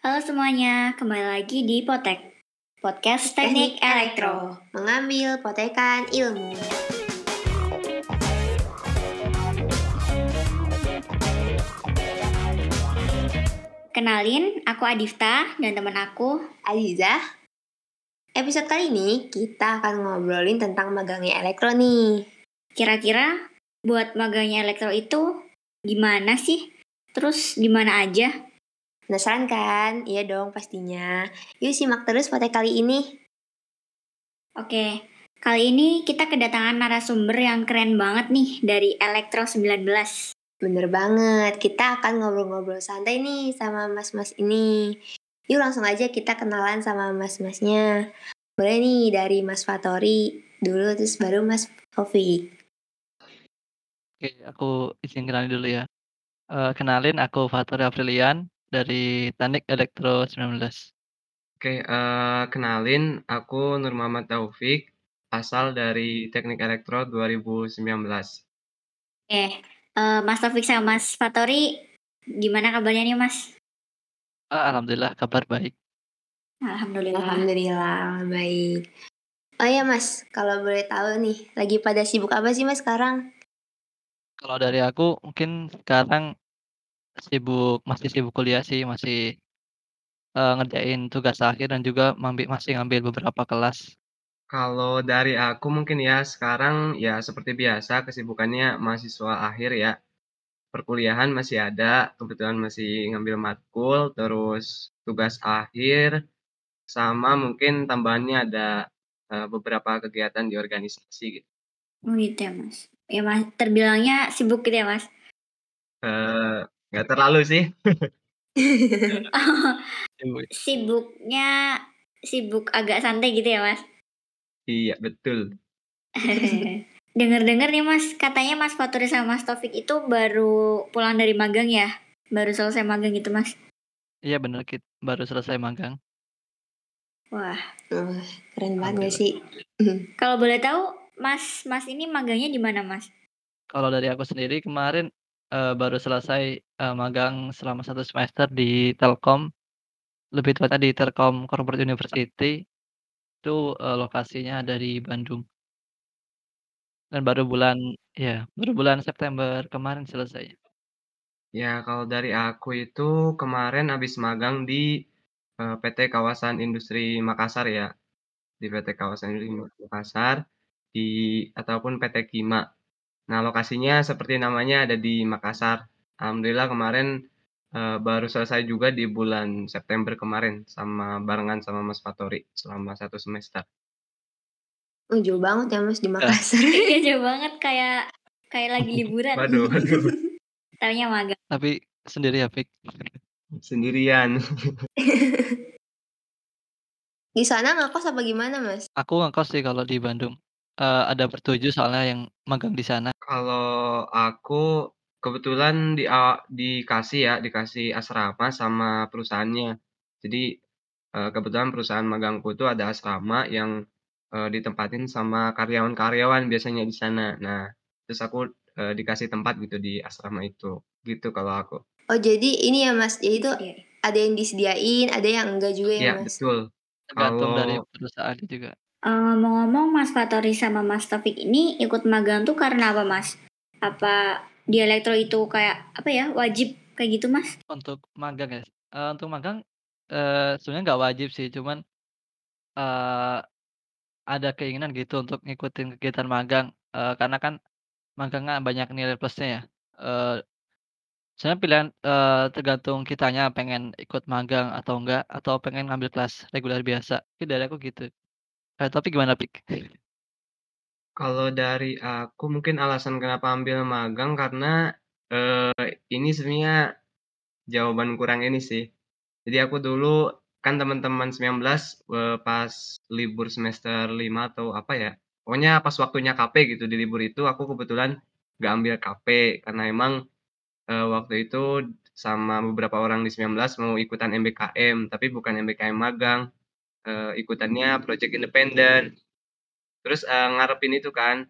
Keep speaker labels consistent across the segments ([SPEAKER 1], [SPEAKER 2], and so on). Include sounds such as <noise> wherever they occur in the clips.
[SPEAKER 1] Halo semuanya, kembali lagi di Potek, podcast teknik elektro.
[SPEAKER 2] mengambil potekan ilmu.
[SPEAKER 1] Kenalin, aku Adifta dan teman aku.
[SPEAKER 2] Aziza, episode kali ini kita akan ngobrolin tentang magangnya elektro nih.
[SPEAKER 1] Kira-kira buat magangnya elektro itu gimana sih? Terus gimana aja?
[SPEAKER 2] Penasaran kan? Iya dong pastinya. Yuk simak terus potek kali ini.
[SPEAKER 1] Oke, kali ini kita kedatangan narasumber yang keren banget nih dari Elektro 19.
[SPEAKER 2] Bener banget, kita akan ngobrol-ngobrol santai nih sama mas-mas ini. Yuk langsung aja kita kenalan sama mas-masnya. Boleh nih dari Mas Fatori dulu, terus baru Mas Taufik.
[SPEAKER 3] Oke, aku izin kenalin dulu ya. Eh, kenalin aku Fatur Aprilian dari Teknik Elektro 19.
[SPEAKER 4] Oke, eh, kenalin aku Nur Muhammad Taufik, asal dari Teknik Elektro 2019.
[SPEAKER 1] Eh, eh, Mas Taufik sama Mas Fatori, gimana kabarnya nih Mas?
[SPEAKER 3] Ah, Alhamdulillah kabar baik.
[SPEAKER 1] Alhamdulillah.
[SPEAKER 2] Alhamdulillah, baik. Oh ya Mas, kalau boleh tahu nih, lagi pada sibuk apa sih Mas sekarang?
[SPEAKER 3] Kalau dari aku mungkin sekarang sibuk masih sibuk kuliah sih, masih eh, ngerjain tugas akhir dan juga mambi- masih ngambil beberapa kelas.
[SPEAKER 4] Kalau dari aku mungkin ya sekarang ya seperti biasa kesibukannya mahasiswa akhir ya. Perkuliahan masih ada, kebetulan masih ngambil matkul, terus tugas akhir, sama mungkin tambahannya ada eh, beberapa kegiatan di organisasi gitu.
[SPEAKER 1] Oh gitu ya Mas. Ya Mas, terbilangnya sibuk gitu ya Mas.
[SPEAKER 4] Eh, nggak terlalu sih.
[SPEAKER 3] Sibuk. <laughs>
[SPEAKER 1] Sibuknya sibuk agak santai gitu ya Mas.
[SPEAKER 4] Iya, betul. <laughs>
[SPEAKER 1] Dengar-dengar nih Mas, katanya Mas Faturi sama Mas Taufik itu baru pulang dari magang ya? Baru selesai magang gitu Mas.
[SPEAKER 3] Iya bener Kit, baru selesai magang.
[SPEAKER 1] Wah,
[SPEAKER 2] Wah, keren banget gak sih?
[SPEAKER 1] kalau boleh tahu Mas Mas ini magangnya di mana Mas?
[SPEAKER 3] Kalau dari aku sendiri kemarin eh, baru selesai eh, magang selama satu semester di Telkom, lebih tepatnya di Telkom Corporate University. Itu eh, lokasinya ada di Bandung. Dan baru bulan ya, baru bulan September kemarin selesai.
[SPEAKER 4] Ya, kalau dari aku itu kemarin habis magang di eh, PT Kawasan Industri Makassar ya. Di PT Kawasan Industri Makassar di ataupun PT Kima. Nah, lokasinya seperti namanya ada di Makassar. Alhamdulillah kemarin eh, baru selesai juga di bulan September kemarin sama barengan sama Mas Fatori selama satu semester.
[SPEAKER 2] Oh, jauh banget ya Mas di Makassar. <laughs>
[SPEAKER 1] Iya jauh banget kayak kayak lagi liburan.
[SPEAKER 4] Waduh, waduh. <laughs>
[SPEAKER 1] Taunya magang.
[SPEAKER 3] Tapi sendiri ya, Fik.
[SPEAKER 4] Sendirian. <laughs>
[SPEAKER 2] Di sana ngekos apa gimana Mas?
[SPEAKER 3] Aku ngekos sih kalau di Bandung. Eh, ada bertujuh soalnya yang magang di sana.
[SPEAKER 4] Kalau aku kebetulan di a- dikasih ya, dikasih asrama sama perusahaannya. Jadi eh, kebetulan perusahaan magangku itu ada asrama yang eh, ditempatin sama karyawan-karyawan biasanya di sana. Nah, terus aku eh, dikasih tempat gitu di asrama itu. Gitu kalau aku.
[SPEAKER 2] Oh, jadi ini ya Mas, jadi itu
[SPEAKER 1] Iya.
[SPEAKER 2] ada yang disediain, ada yang enggak juga ya
[SPEAKER 4] Iya,
[SPEAKER 2] Mas?
[SPEAKER 4] betul.
[SPEAKER 3] Tergantung dari
[SPEAKER 4] Kalau
[SPEAKER 3] perusahaan juga.
[SPEAKER 1] Eh, ngomong-ngomong Mas Fatori sama Mas Taufik ini ikut magang tuh karena apa Mas? Apa di elektro itu kayak apa ya wajib kayak gitu Mas?
[SPEAKER 3] Untuk magang ya. eh, untuk magang eh, sebenarnya nggak wajib sih, cuman eh, ada keinginan gitu untuk ngikutin kegiatan magang. Eh, karena kan magangnya banyak nilai plusnya ya. Eh, sebenarnya pilihan eh, tergantung kitanya pengen ikut magang atau enggak atau pengen ngambil kelas reguler biasa. Tapi dari aku gitu. Eh, tapi gimana Pik?
[SPEAKER 4] kalau dari aku mungkin alasan kenapa ambil magang karena eh, ini sebenarnya jawaban kurang ini sih. Jadi aku dulu kan teman-teman 19 eh, pas libur semester 5 atau apa ya. Pokoknya pas waktunya KP gitu di libur itu aku kebetulan nggak ambil KP karena emang eh, waktu itu sama beberapa orang di 19 mau ikutan MBKM tapi bukan MBKM magang. Eh, ikutannya project independen. Terus eh, ngarepin itu kan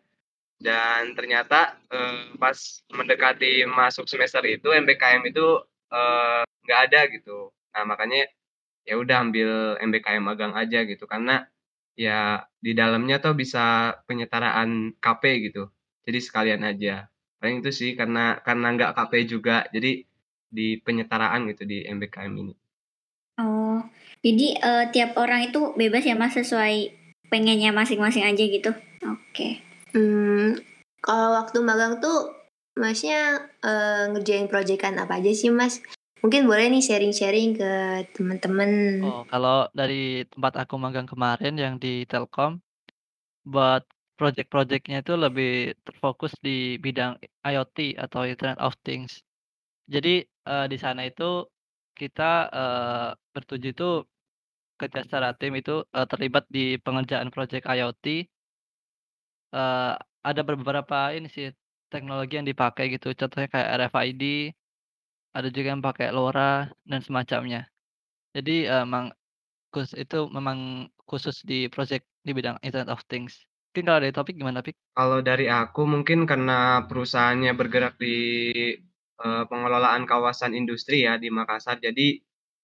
[SPEAKER 4] dan ternyata eh, pas mendekati masuk semester itu MBKM itu nggak ada gitu. Nah makanya ya udah ambil MBKM magang aja gitu, karena ya di dalamnya tuh bisa penyetaraan KP gitu, jadi sekalian aja. Paling itu sih karena karena nggak KP juga, jadi di penyetaraan gitu di MBKM ini.
[SPEAKER 1] Oh, jadi, eee, tiap orang itu bebas ya, Mas, sesuai pengennya masing-masing aja gitu? Oke.
[SPEAKER 2] Hmm, kalau waktu magang tuh Masnya, eee, ngerjain projekan apa aja sih, Mas? Mungkin boleh nih sharing-sharing ke teman-teman.
[SPEAKER 3] Oh, kalau dari tempat aku magang kemarin yang di Telkom, buat project-project-nya itu lebih terfokus di bidang IoT atau Internet of Things. Jadi, eee, di sana itu kita, eee, bertujuh itu kerja secara tim itu, eee, terlibat di pengerjaan project IoT. Eee, ada beberapa ini sih, teknologi yang dipakai gitu, contohnya kayak RFID, ada juga yang pakai LoRa dan semacamnya. Jadi, eee, emang kus itu memang khusus di project di bidang Internet of Things. Mungkin kalau dari Topik gimana, Pik?
[SPEAKER 4] Kalau dari aku mungkin karena perusahaannya bergerak di, eee, pengelolaan kawasan industri ya di Makassar, jadi,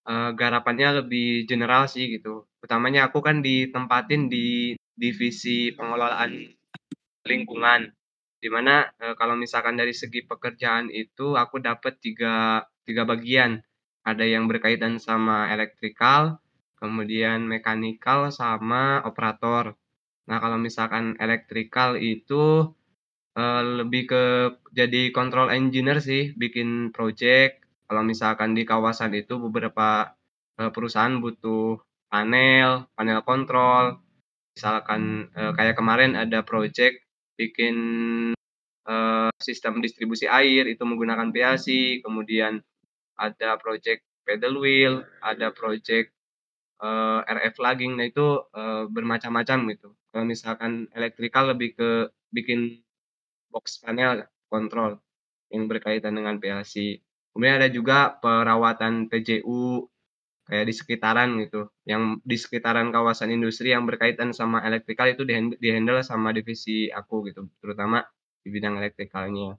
[SPEAKER 4] eee, garapannya lebih general sih gitu. Utamanya aku kan ditempatin di divisi pengelolaan lingkungan, di mana, eee, kalau misalkan dari segi pekerjaan itu aku dapat tiga tiga bagian. Ada yang berkaitan sama elektrikal, kemudian mekanikal, sama operator. Nah, kalau misalkan elektrikal itu, eee, lebih ke jadi control engineer sih, bikin project. Kalau misalkan di kawasan itu beberapa, eee, perusahaan butuh panel, panel kontrol. Misalkan, eee, kayak kemarin ada project bikin, sistem distribusi air itu menggunakan PLC, kemudian ada project paddle wheel, ada project, RF logging. Nah itu, bermacam-macam gitu. Kalau misalkan elektrikal lebih ke bikin box panel kontrol yang berkaitan dengan PLC. Kemudian ada juga perawatan PJU, kayak di sekitaran gitu, yang di sekitaran kawasan industri yang berkaitan sama elektrikal itu dihan di-handle sama divisi aku gitu, terutama di bidang elektrikalnya.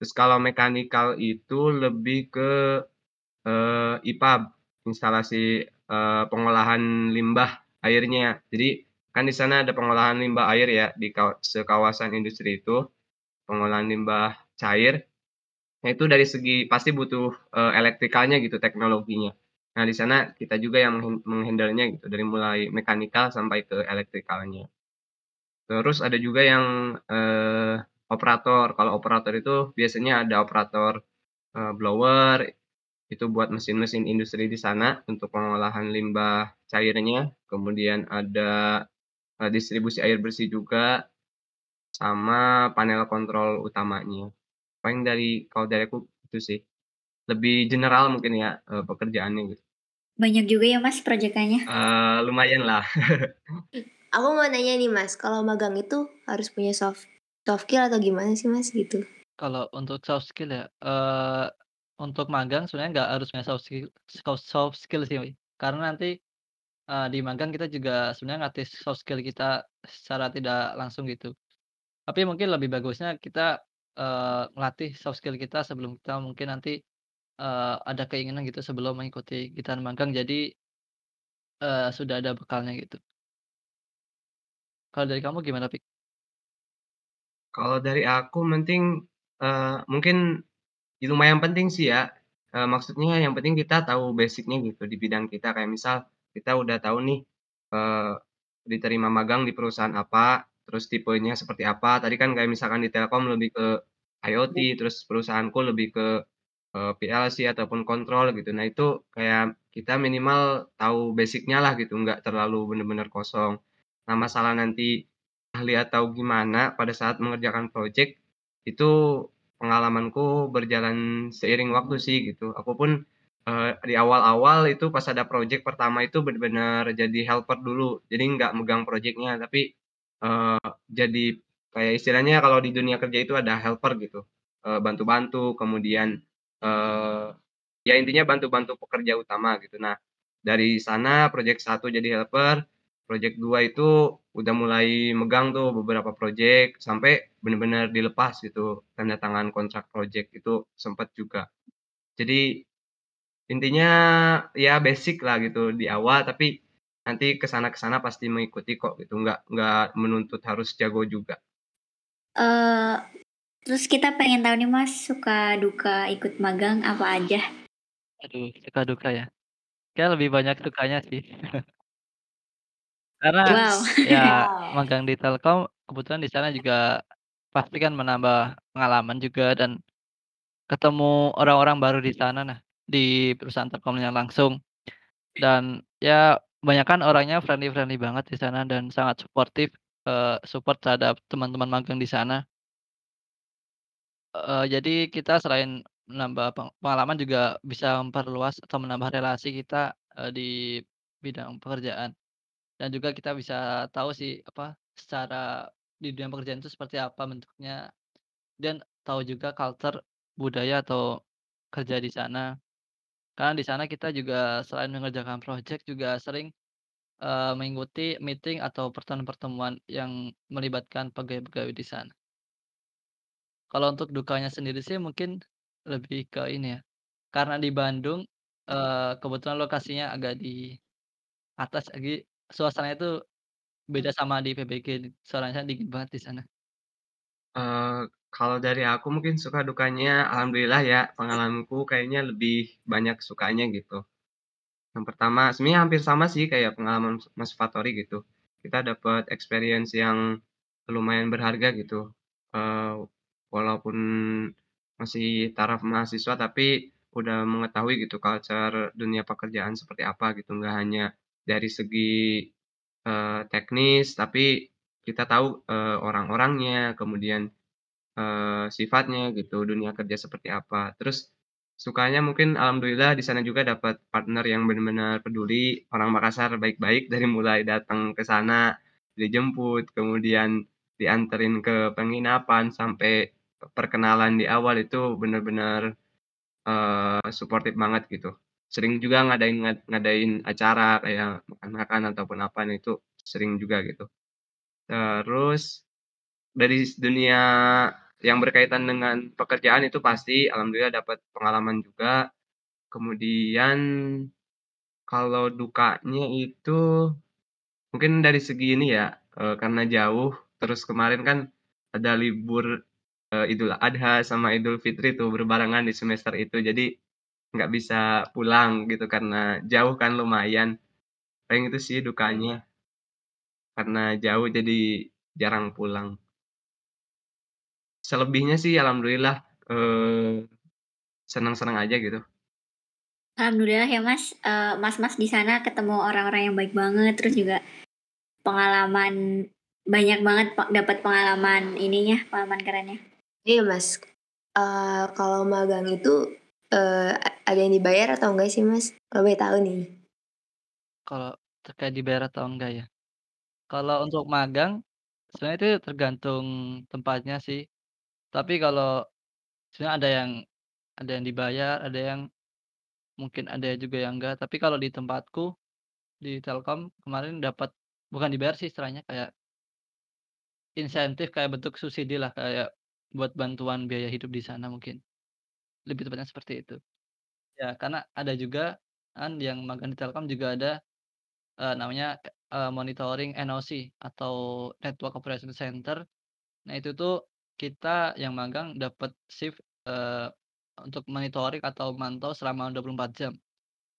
[SPEAKER 4] Terus kalau mekanikal itu lebih ke, eee, IPAB, instalasi, eee, pengolahan limbah airnya. Jadi kan di sana ada pengolahan limbah air ya di kaw sekawasan industri itu, pengolahan limbah cair. Nah itu dari segi pasti butuh, eee, elektrikalnya gitu, teknologinya. Nah di sana kita juga yang menghandle-nya gitu, dari mulai mekanikal sampai ke elektrikalnya. Terus ada juga yang, eee, operator. Kalau operator itu biasanya ada operator, eee, blower, itu buat mesin-mesin industri di sana untuk pengolahan limbah cairnya. Kemudian ada, distribusi air bersih juga, sama panel kontrol utamanya. Paling dari kalau dari aku itu sih. Lebih general mungkin ya, eee, pekerjaannya gitu.
[SPEAKER 1] Banyak juga ya, Mas, projekannya?
[SPEAKER 4] Eee, lumayanlah. <laughs>
[SPEAKER 2] Aku mau nanya nih, Mas, kalau magang itu harus punya soft soft skill atau gimana sih, Mas, gitu?
[SPEAKER 3] Kalau untuk soft skill ya, eee, untuk magang sebenarnya nggak harus punya soft skill soft soft skill sih, karena nanti, eee, di magang kita juga sebenarnya ngelatih soft skill kita secara tidak langsung gitu. Tapi mungkin lebih bagusnya kita, eee, ngelatih soft skill kita sebelum kita mungkin nanti, eee, ada keinginan gitu sebelum mengikuti kegiatan magang jadi eee, sudah ada bekalnya gitu. Kalau dari kamu gimana, Pik?
[SPEAKER 4] Kalau dari aku penting, eee, mungkin lumayan penting sih ya, eee, maksudnya yang penting kita tahu basic-nya gitu di bidang kita. Kayak misal kita udah tahu nih, eee, diterima magang di perusahaan apa, terus tipenya seperti apa. Tadi kan kayak misalkan di Telkom lebih ke IoT, terus perusahaanku lebih ke, eee, PLC ataupun kontrol gitu. Nah itu kayak kita minimal tahu basic-nya lah gitu, nggak terlalu bener-bener kosong. Nah masalah nanti ahli atau gimana pada saat mengerjakan project, itu pengalamanku berjalan seiring waktu sih gitu. Aku pun, eee, di awal-awal itu pas ada project pertama itu bener-bener jadi helper dulu. Jadi nggak megang project-nya, tapi, eee, jadi kayak istilahnya kalau di dunia kerja itu ada helper gitu, eee, bantu-bantu, kemudian, eee, ya intinya bantu-bantu pekerja utama gitu. Nah, dari sana project 1 jadi helper, project 2 itu udah mulai megang tuh beberapa project, sampai bener-bener dilepas gitu, tanda tangan kontrak project itu sempet juga. Jadi intinya ya basic lah gitu di awal, tapi nanti ke sana ke sana pasti mengikuti kok gitu, nggak nggak menuntut harus jago juga.
[SPEAKER 1] Eh, terus kita pengen tahu nih Mas, suka duka ikut magang apa aja?
[SPEAKER 3] Aduh, suka duka ya? Kayak lebih banyak sukanya sih. <laughs> Karena
[SPEAKER 1] Wow.
[SPEAKER 3] ya
[SPEAKER 2] Wow. <laughs>
[SPEAKER 3] magang di Telkom, kebetulan di sana juga pasti kan menambah pengalaman juga dan ketemu orang-orang baru di sana nah, di perusahaan Telkomnya langsung. Dan ya kebanyakan orangnya friendly-friendly banget di sana dan sangat suportif, eee, support terhadap teman-teman magang di sana. Eee, jadi kita selain menambah peng pengalaman juga bisa memperluas atau menambah relasi kita, eee, di bidang pekerjaan. Dan juga kita bisa tahu sih, apa, secara di dunia pekerjaan itu seperti apa bentuknya, dan tahu juga culture, budaya atau kerja di sana. Karena di sana kita juga selain mengerjakan project juga sering, eee, mengikuti meeting atau pertemuan-pertemuan yang melibatkan pegawai-pegawai di sana. Kalau untuk dukanya sendiri sih mungkin lebih ke ini ya, karena di Bandung, eee, kebetulan lokasinya agak di atas, jadi suasananya itu beda sama di PBG, suasananya dingin banget di sana.
[SPEAKER 4] Eee, kalau dari aku mungkin suka dukanya alhamdulillah ya, pengalamanku kayaknya lebih banyak sukanya gitu. Yang pertama sebenarnya hampir sama sih kayak pengalaman Mas Fatori gitu. Kita dapat experience yang lumayan berharga gitu, eee, walaupun masih taraf mahasiswa tapi udah mengetahui gitu culture dunia pekerjaan seperti apa gitu, nggak hanya dari segi, eee, teknis tapi kita tahu, eee, orang-orangnya, kemudian, eee, sifatnya gitu, dunia kerja seperti apa. Terus sukanya mungkin alhamdulillah di sana juga dapat partner yang benar-benar peduli, orang Makassar baik-baik dari mulai datang ke sana, dijemput, kemudian dianterin ke penginapan, sampai perkenalan di awal itu benar-benar, eee, suportif banget gitu. Sering juga ngadain ngad ngadain acara kayak makan-makan ataupun apa, nah itu sering juga gitu. Terus dari dunia yang berkaitan dengan pekerjaan itu pasti alhamdulillah dapat pengalaman juga. Kemudian kalau dukanya itu mungkin dari segi ini ya, eee, karena jauh, terus kemarin kan ada libur, eee, Idul Adha sama Idul Fitri tuh berbarengan di semester itu, jadi nggak bisa pulang gitu karena jauh kan lumayan. Paling itu sih dukanya. Karena jauh jadi jarang pulang. Selebihnya sih alhamdulillah, eee, senang-senang aja gitu.
[SPEAKER 1] Alhamdulillah ya Mas, eee, Mas-mas di sana ketemu orang-orang yang baik banget, terus juga pengalaman banyak banget pe dapat pengalaman ininya, pengalaman kerennya.
[SPEAKER 2] Iya Mas, eee, kalau magang itu, eee, a ada yang dibayar atau enggak sih Mas? Kalau boleh tahu nih.
[SPEAKER 3] Kalau terkait dibayar atau enggak ya? Kalau untuk magang, sebenarnya itu tergantung tempatnya sih. Tapi kalau sebenarnya ada yang ada yang dibayar, ada yang mungkin ada juga yang enggak. Tapi kalau di tempatku, di Telkom kemarin dapat bukan dibayar sih istilahnya kayak insentif kayak bentuk subsidi lah, kayak buat bantuan biaya hidup di sana mungkin. Lebih tepatnya seperti itu. Ya, karena ada juga kan yang magang di Telkom juga ada, eee, namanya, eee, monitoring NOC atau Network Operation Center. Nah itu tuh kita yang magang dapat shift, eee, untuk monitoring atau mantau selama 24 jam.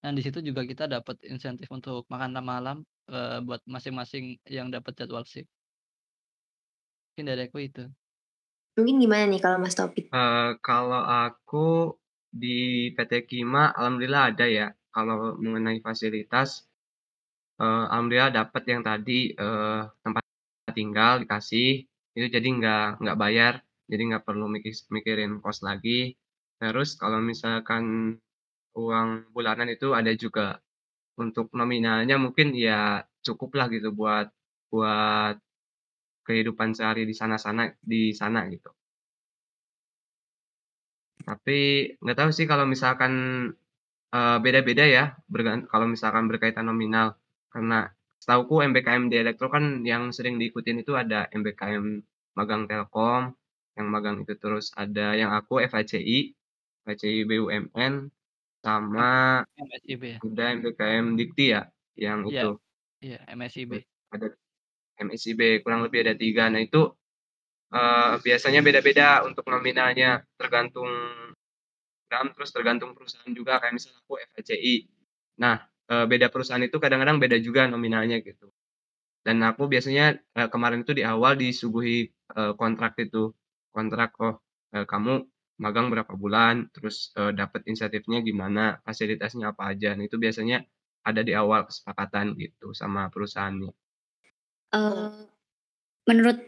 [SPEAKER 3] Dan di situ juga kita dapat insentif untuk makan malam, eee, buat masing-masing yang dapat jadwal shift. Mungkin dari aku itu.
[SPEAKER 2] Mungkin gimana nih kalau Mas Taufik?
[SPEAKER 4] Eee, kalau aku di PT Kima alhamdulillah ada ya, kalau mengenai fasilitas, eee, alhamdulillah dapat yang tadi, eee, tempat tinggal dikasih, itu jadi nggak nggak bayar, jadi nggak perlu mikis mikirin kos lagi. Terus kalau misalkan uang bulanan itu ada juga. Untuk nominalnya mungkin ya cukuplah gitu buat buat kehidupan sehari di sana-sana di sana gitu. Tapi nggak tahu sih kalau misalkan, eee, beda-beda ya bergan kalau misalkan berkaitan nominal. Karena setahuku MBKM di Elektro kan yang sering diikutin itu ada MBKM magang Telkom, yang magang itu terus ada yang aku FHCI, FHCI BUMN, sama
[SPEAKER 3] MSIB ya?
[SPEAKER 4] ada MBKM Dikti ya, yang
[SPEAKER 3] Iya,
[SPEAKER 4] itu.
[SPEAKER 3] iya MSIB.
[SPEAKER 4] Ada MSIB, kurang lebih ada 3. Nah itu, eee, biasanya beda-beda untuk nominalnya, tergantung program, terus tergantung perusahaan juga, kayak misalnya aku FHCI. Nah, eee, beda perusahaan itu kadang-kadang beda juga nominalnya gitu. Dan aku biasanya, eee, kemarin itu di awal disuguhi, eee, kontrak itu, kontrak, "Oh, kamu magang berapa bulan, terus, eee, dapat insentifnya gimana, fasilitasnya apa aja." Nah itu biasanya ada di awal kesepakatan gitu sama perusahaannya.
[SPEAKER 1] Eee, menurut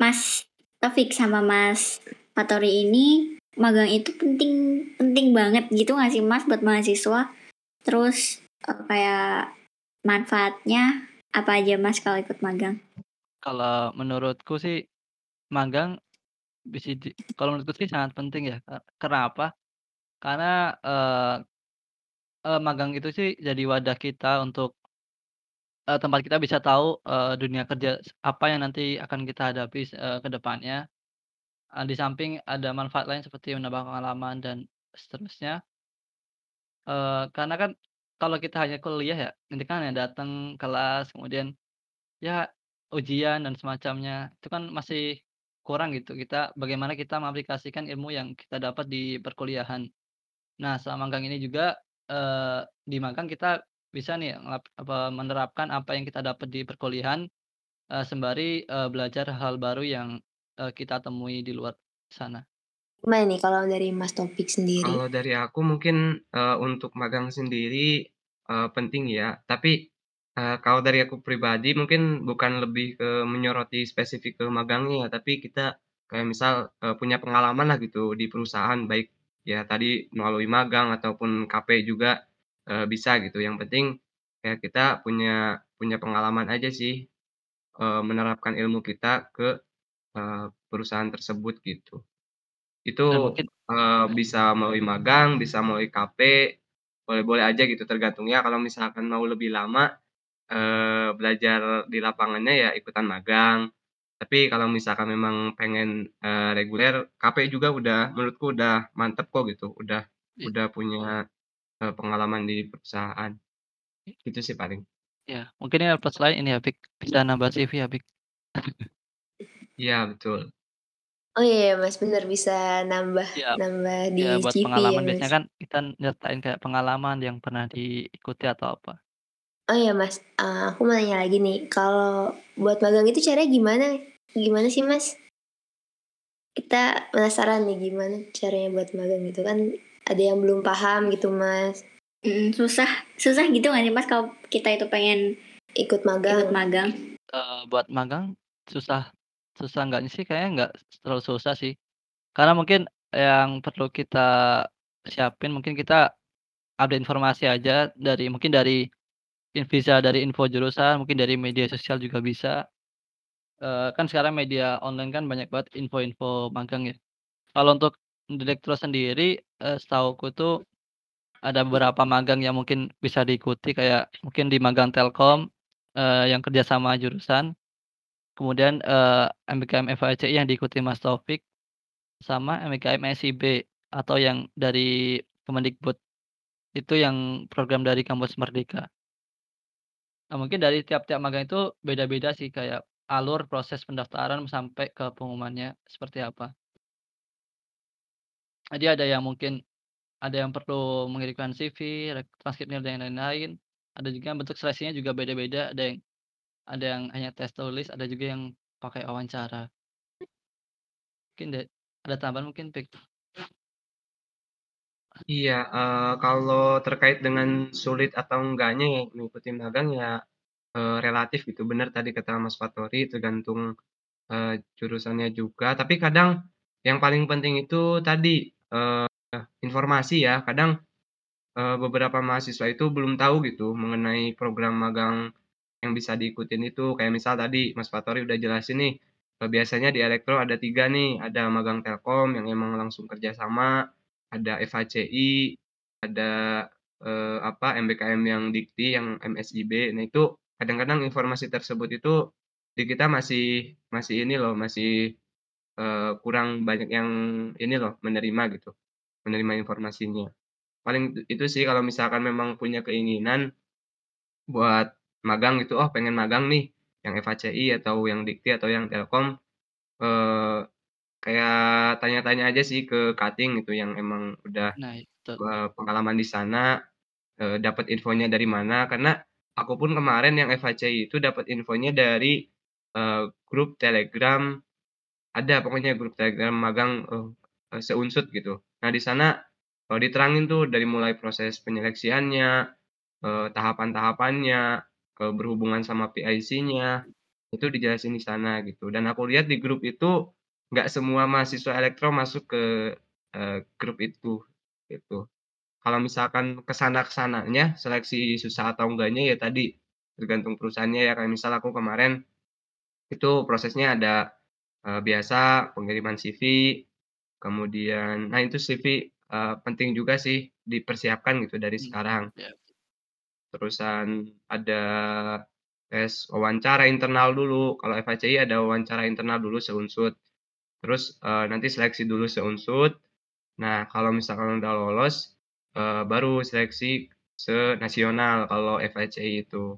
[SPEAKER 1] Mas Taufik sama Mas Fatori ini, magang itu penting penting banget gitu nggak sih Mas buat mahasiswa? Terus, eee, kayak manfaatnya apa aja Mas kalau ikut magang?
[SPEAKER 3] Kalau menurutku sih, magang bisa di kalau menurutku sih sangat penting ya, Kak. Karena apa? Karena, eee eee, magang itu sih jadi wadah kita untuk eee, tempat kita bisa tahu, eee, dunia kerja apa yang nanti akan kita hadapi eee, ke depannya. Eee, di samping ada manfaat lain seperti menambah pengalaman dan seterusnya. Eee, karena kan kalau kita hanya kuliah ya, nanti kan hanya datang kelas, kemudian ya ujian dan semacamnya, itu kan masih kurang gitu, kita bagaimana kita mengaplikasikan ilmu yang kita dapat di perkuliahan. Nah, selama magang ini juga, eee, di magang kita bisa nih apa, menerapkan apa yang kita dapat di perkuliahan, eee, sembari, eee, belajar hal baru yang, eee, kita temui di luar sana.
[SPEAKER 2] Gimana nih kalau dari Mas Taufik sendiri?
[SPEAKER 4] Kalau dari aku mungkin, eee, untuk magang sendiri, eee, penting ya, tapi, eee, kalau dari aku pribadi mungkin bukan lebih ke menyoroti spesifik ke magangnya, tapi kita kayak misal, eee, punya pengalaman lah gitu di perusahaan, baik ya tadi melalui magang ataupun KP juga, eee, bisa gitu. Yang penting ya kita punya punya pengalaman aja sih, eee, menerapkan ilmu kita ke, eee, perusahaan tersebut gitu.
[SPEAKER 3] Dan
[SPEAKER 4] Itu,
[SPEAKER 3] mungkin
[SPEAKER 4] eee,
[SPEAKER 3] eee
[SPEAKER 4] bisa melalui magang, bisa melalui KP, boleh-boleh aja gitu tergantungnya kalau misalkan mau lebih lama, eee, belajar di lapangannya ya ikutan magang. Tapi kalau misalkan memang pengen, eee, reguler, KP juga udah menurutku udah mantep kok gitu, udah
[SPEAKER 3] I
[SPEAKER 4] udah punya, eee, pengalaman di perusahaan.
[SPEAKER 3] I
[SPEAKER 4] Gitu sih paling.
[SPEAKER 3] Iya, mungkin ada plus lain ini ya, Pik, bisa nambah CV ya, Pik.
[SPEAKER 4] Iya, betul.
[SPEAKER 2] Oh iya ya Mas, bener bisa nambah
[SPEAKER 3] Iya.
[SPEAKER 2] nambah di
[SPEAKER 3] Iya, buat
[SPEAKER 2] CV ya
[SPEAKER 3] pengalaman biasanya
[SPEAKER 2] Mas.
[SPEAKER 3] kan kita nyertain kayak pengalaman yang pernah diikuti atau apa.
[SPEAKER 2] Oh iya Mas, eee, aku mau nanya lagi nih, kalau buat magang itu caranya gimana gimana sih Mas? Kita penasaran nih gimana caranya buat magang gitu kan, ada yang belum paham gitu Mas.
[SPEAKER 1] Mhm, susah susah gitu nggak sih Mas kalau kita itu pengen
[SPEAKER 2] Ikut
[SPEAKER 1] ikut
[SPEAKER 2] magang?
[SPEAKER 1] magang?
[SPEAKER 3] Eee, buat magang susah susah enggaknya sih kayaknya enggak terlalu susah sih. Karena mungkin yang perlu kita siapin mungkin kita update informasi aja dari mungkin dari in bisa dari info jurusan, mungkin dari media sosial juga bisa. Eee, kan sekarang media online kan banyak banget info-info magang ya. Kalau untuk direktur sendiri, eee, setahuku tuh ada beberapa magang yang mungkin bisa diikuti kayak mungkin di magang Telkom, eee, yang kerja sama jurusan. Kemudian, eee, MBKM FHCI yang diikuti Mas Taufik, sama MBKM SIB atau yang dari Kemendikbud. Itu yang program dari Kampus Merdeka. Nah, mungkin dari tiap-tiap magang itu beda-beda sih kayak alur proses pendaftaran sampai ke pengumumannya seperti apa. Jadi ada yang mungkin ada yang perlu mengirimkan CV, transkrip nilai dan lain-lain. Ada juga bentuk seleksinya juga beda-beda, ada yang ada yang hanya tes tulis, ada juga yang pakai wawancara. Mungkin de ada tambahan mungkin, Pik?
[SPEAKER 4] Iya, eee, kalau terkait dengan sulit atau enggaknya ya mengikuti magang ya, eee, relatif gitu, bener tadi kata Mas Fatori tergantung, eee, jurusannya juga. Tapi kadang yang paling penting itu tadi, eee, informasi ya. Kadang, eee, beberapa mahasiswa itu belum tahu gitu mengenai program magang yang bisa diikutin itu. Kayak misal tadi Mas Fatori udah jelasin nih, eee, biasanya di elektro ada 3 nih, ada magang Telkom yang emang langsung kerja sama, ada FHCI, ada, eee, apa, MBKM yang Dikti, yang MSIB. Nah itu kadang-kadang informasi tersebut itu di kita masih masih ini loh, masih, eee, kurang banyak yang ini loh, menerima gitu, menerima informasinya. paling itu sih kalau misalkan memang punya keinginan buat magang gitu, oh pengen magang nih yang FHCI atau yang Dikti atau yang Telkom, eee, kayak tanya-tanya aja sih ke cutting gitu yang emang udah,
[SPEAKER 3] Nah, itu.
[SPEAKER 4] eee, pengalaman di sana, eee, dapat infonya dari mana, karena aku pun kemarin yang FHCI itu dapat infonya dari, eee, grup Telegram, ada pokoknya grup Telegram magang, eee, seunsut gitu. Nah di sana, eee, diterangin tuh dari mulai proses penyeleksiannya, eee, tahapan-tahapannya, eee, berhubungan sama PIC-nya, itu dijelasin di sana gitu. Dan aku lihat di grup itu nggak semua mahasiswa elektro masuk ke, eee, grup itu, gitu. Kalau misalkan ke sana ke sananya, seleksi susah atau enggaknya ya tadi, tergantung perusahaannya ya, kayak misal aku kemarin, itu prosesnya ada, eee, biasa pengiriman CV, kemudian nah itu CV, eee, penting juga sih dipersiapkan gitu dari
[SPEAKER 3] Mmm,
[SPEAKER 4] sekarang.
[SPEAKER 3] iya.
[SPEAKER 4] Terusan ada tes wawancara internal dulu, kalau FHCI ada wawancara internal dulu seunsut. Terus, eee, nanti seleksi dulu seunsut. Nah, kalau misalkan udah lolos, eee, baru seleksi senasional kalau FHCI itu.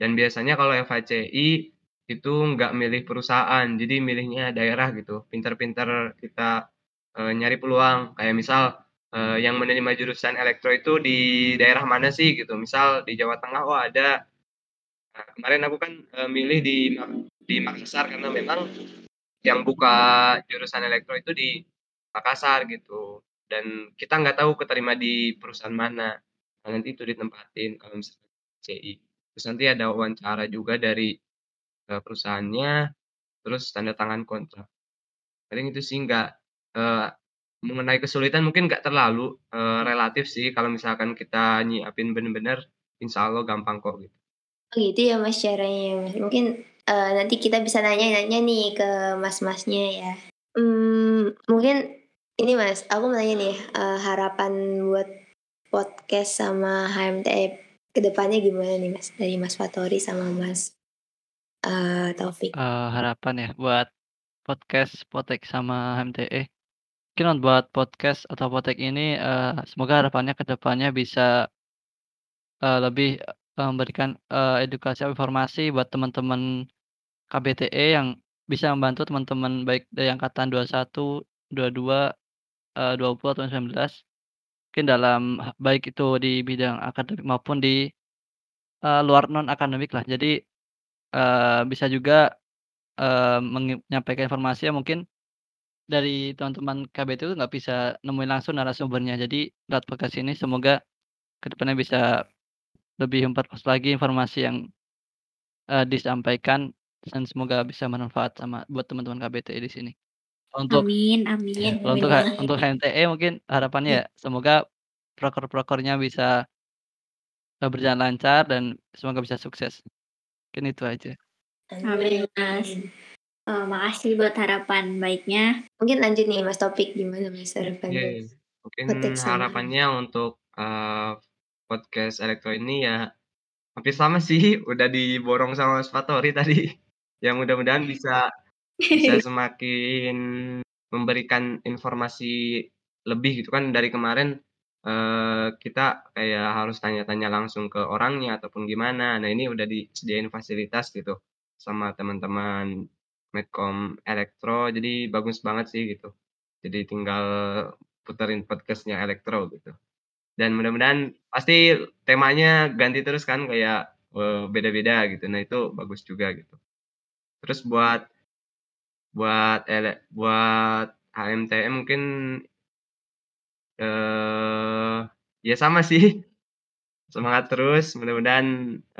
[SPEAKER 4] Dan biasanya kalau FHCI itu nggak milih perusahaan, jadi milihnya daerah gitu, pinter-pinter kita, eee, nyari peluang. Kayak misal, eee, yang menerima jurusan elektro itu di daerah mana sih gitu, misal di Jawa Tengah, oh ada. Nah, kemarin aku kan, eee, milih di di Makassar karena memang yang buka jurusan elektro itu di Makassar gitu, dan kita nggak tahu keterima di perusahaan mana. Nah, nanti itu ditempatin kalau misalkan CI. Terus nanti ada wawancara juga dari, eee, perusahaannya, terus tanda tangan kontrak. Paling itu sih nggak eee, mengenai kesulitan mungkin nggak terlalu, eee, relatif sih kalau misalkan kita nyiapin bener-bener, insya Allah gampang kok gitu.
[SPEAKER 2] Oh gitu ya Mas caranya Mas, mungkin, eee, nanti kita bisa nanya-nanya nih ke Mas-Masnya ya. Mmm, mungkin ini Mas, aku mau nanya nih, eee, harapan buat podcast sama HMTE ke depannya gimana nih Mas? Dari Mas Fathori sama Mas, eee, Taufik.
[SPEAKER 3] Eee, harapan ya buat podcast Potek sama HMTE. Mungkin buat podcast atau Potek ini, eee, semoga harapannya ke depannya bisa eee, lebih, eee, memberikan, eee, edukasi atau informasi buat teman-teman KBTE yang bisa membantu teman-teman baik dari angkatan 21, 22, eee, 20 atau 19. Mungkin dalam baik itu di bidang akademik maupun di, eee, luar non akademik lah. Jadi, eee, bisa juga, mengi menyampaikan informasi yang mungkin dari teman-teman KBTE itu nggak bisa nemuin langsung narasumbernya. Jadi lewat podcast ini semoga ke depannya bisa lebih memperluas lagi informasi yang, eee, disampaikan dan semoga bisa bermanfaat sama buat teman-teman KBTE di sini. Untuk
[SPEAKER 1] Amin amin
[SPEAKER 3] kalau
[SPEAKER 1] amin
[SPEAKER 3] untuk
[SPEAKER 1] banget.
[SPEAKER 3] untuk HMTE mungkin harapannya ya semoga proker-prokernya bisa eee, berjalan lancar dan semoga bisa sukses. Mungkin itu aja.
[SPEAKER 1] Amin. Eee, makasih buat harapan baiknya.
[SPEAKER 2] Mungkin lanjut nih Mas Taufik, gimana Mas harapan buat
[SPEAKER 4] Oke, mungkin
[SPEAKER 2] sama
[SPEAKER 4] harapannya untuk, eee, podcast elektro ini ya, hampir sama sih <laughs> udah diborong sama Mas Fathori tadi. <laughs> Ya mudah-mudahan bisa bisa <laughs> semakin memberikan informasi lebih gitu kan dari kemarin, eee, kita kayak harus tanya-tanya langsung ke orangnya ataupun gimana. Nah ini udah disediain fasilitas gitu sama teman-teman Medcom Elektro, jadi bagus banget sih gitu. Jadi tinggal puterin podcast-nya elektro gitu. Dan mudah-mudahan pasti temanya ganti terus kan kayak, eee, beda-beda gitu. Nah itu bagus juga gitu. Terus buat buat ele buat HMTE mungkin eee, ya sama sih. <laughs> Semangat terus mudah-mudahan,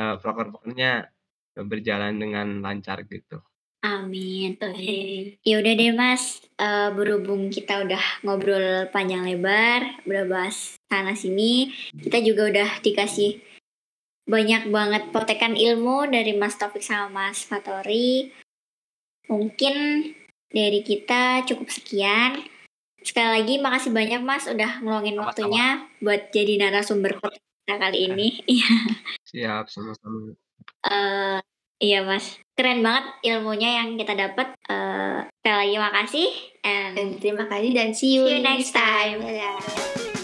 [SPEAKER 4] eee, proker-prokernya, berjalan dengan lancar gitu.
[SPEAKER 1] Amin, oke. Ya udah deh Mas, eee, berhubung kita udah ngobrol panjang lebar, udah bahas sana sini, kita juga udah dikasih banyak banget potekan ilmu dari Mas Taufik sama Mas Fathori. Mungkin dari kita cukup sekian. Sekali lagi makasih banyak Mas udah ngeluangin
[SPEAKER 3] Sama-sama.
[SPEAKER 1] waktunya buat jadi narasumber kita kali ini. Iya. <laughs>
[SPEAKER 4] Siap, sama-sama.
[SPEAKER 1] Eee, iya Mas, keren banget ilmunya yang kita dapat. Eee, sekali lagi makasih and
[SPEAKER 2] Dan terima kasih dan see you
[SPEAKER 1] See you next time.
[SPEAKER 2] Dadah.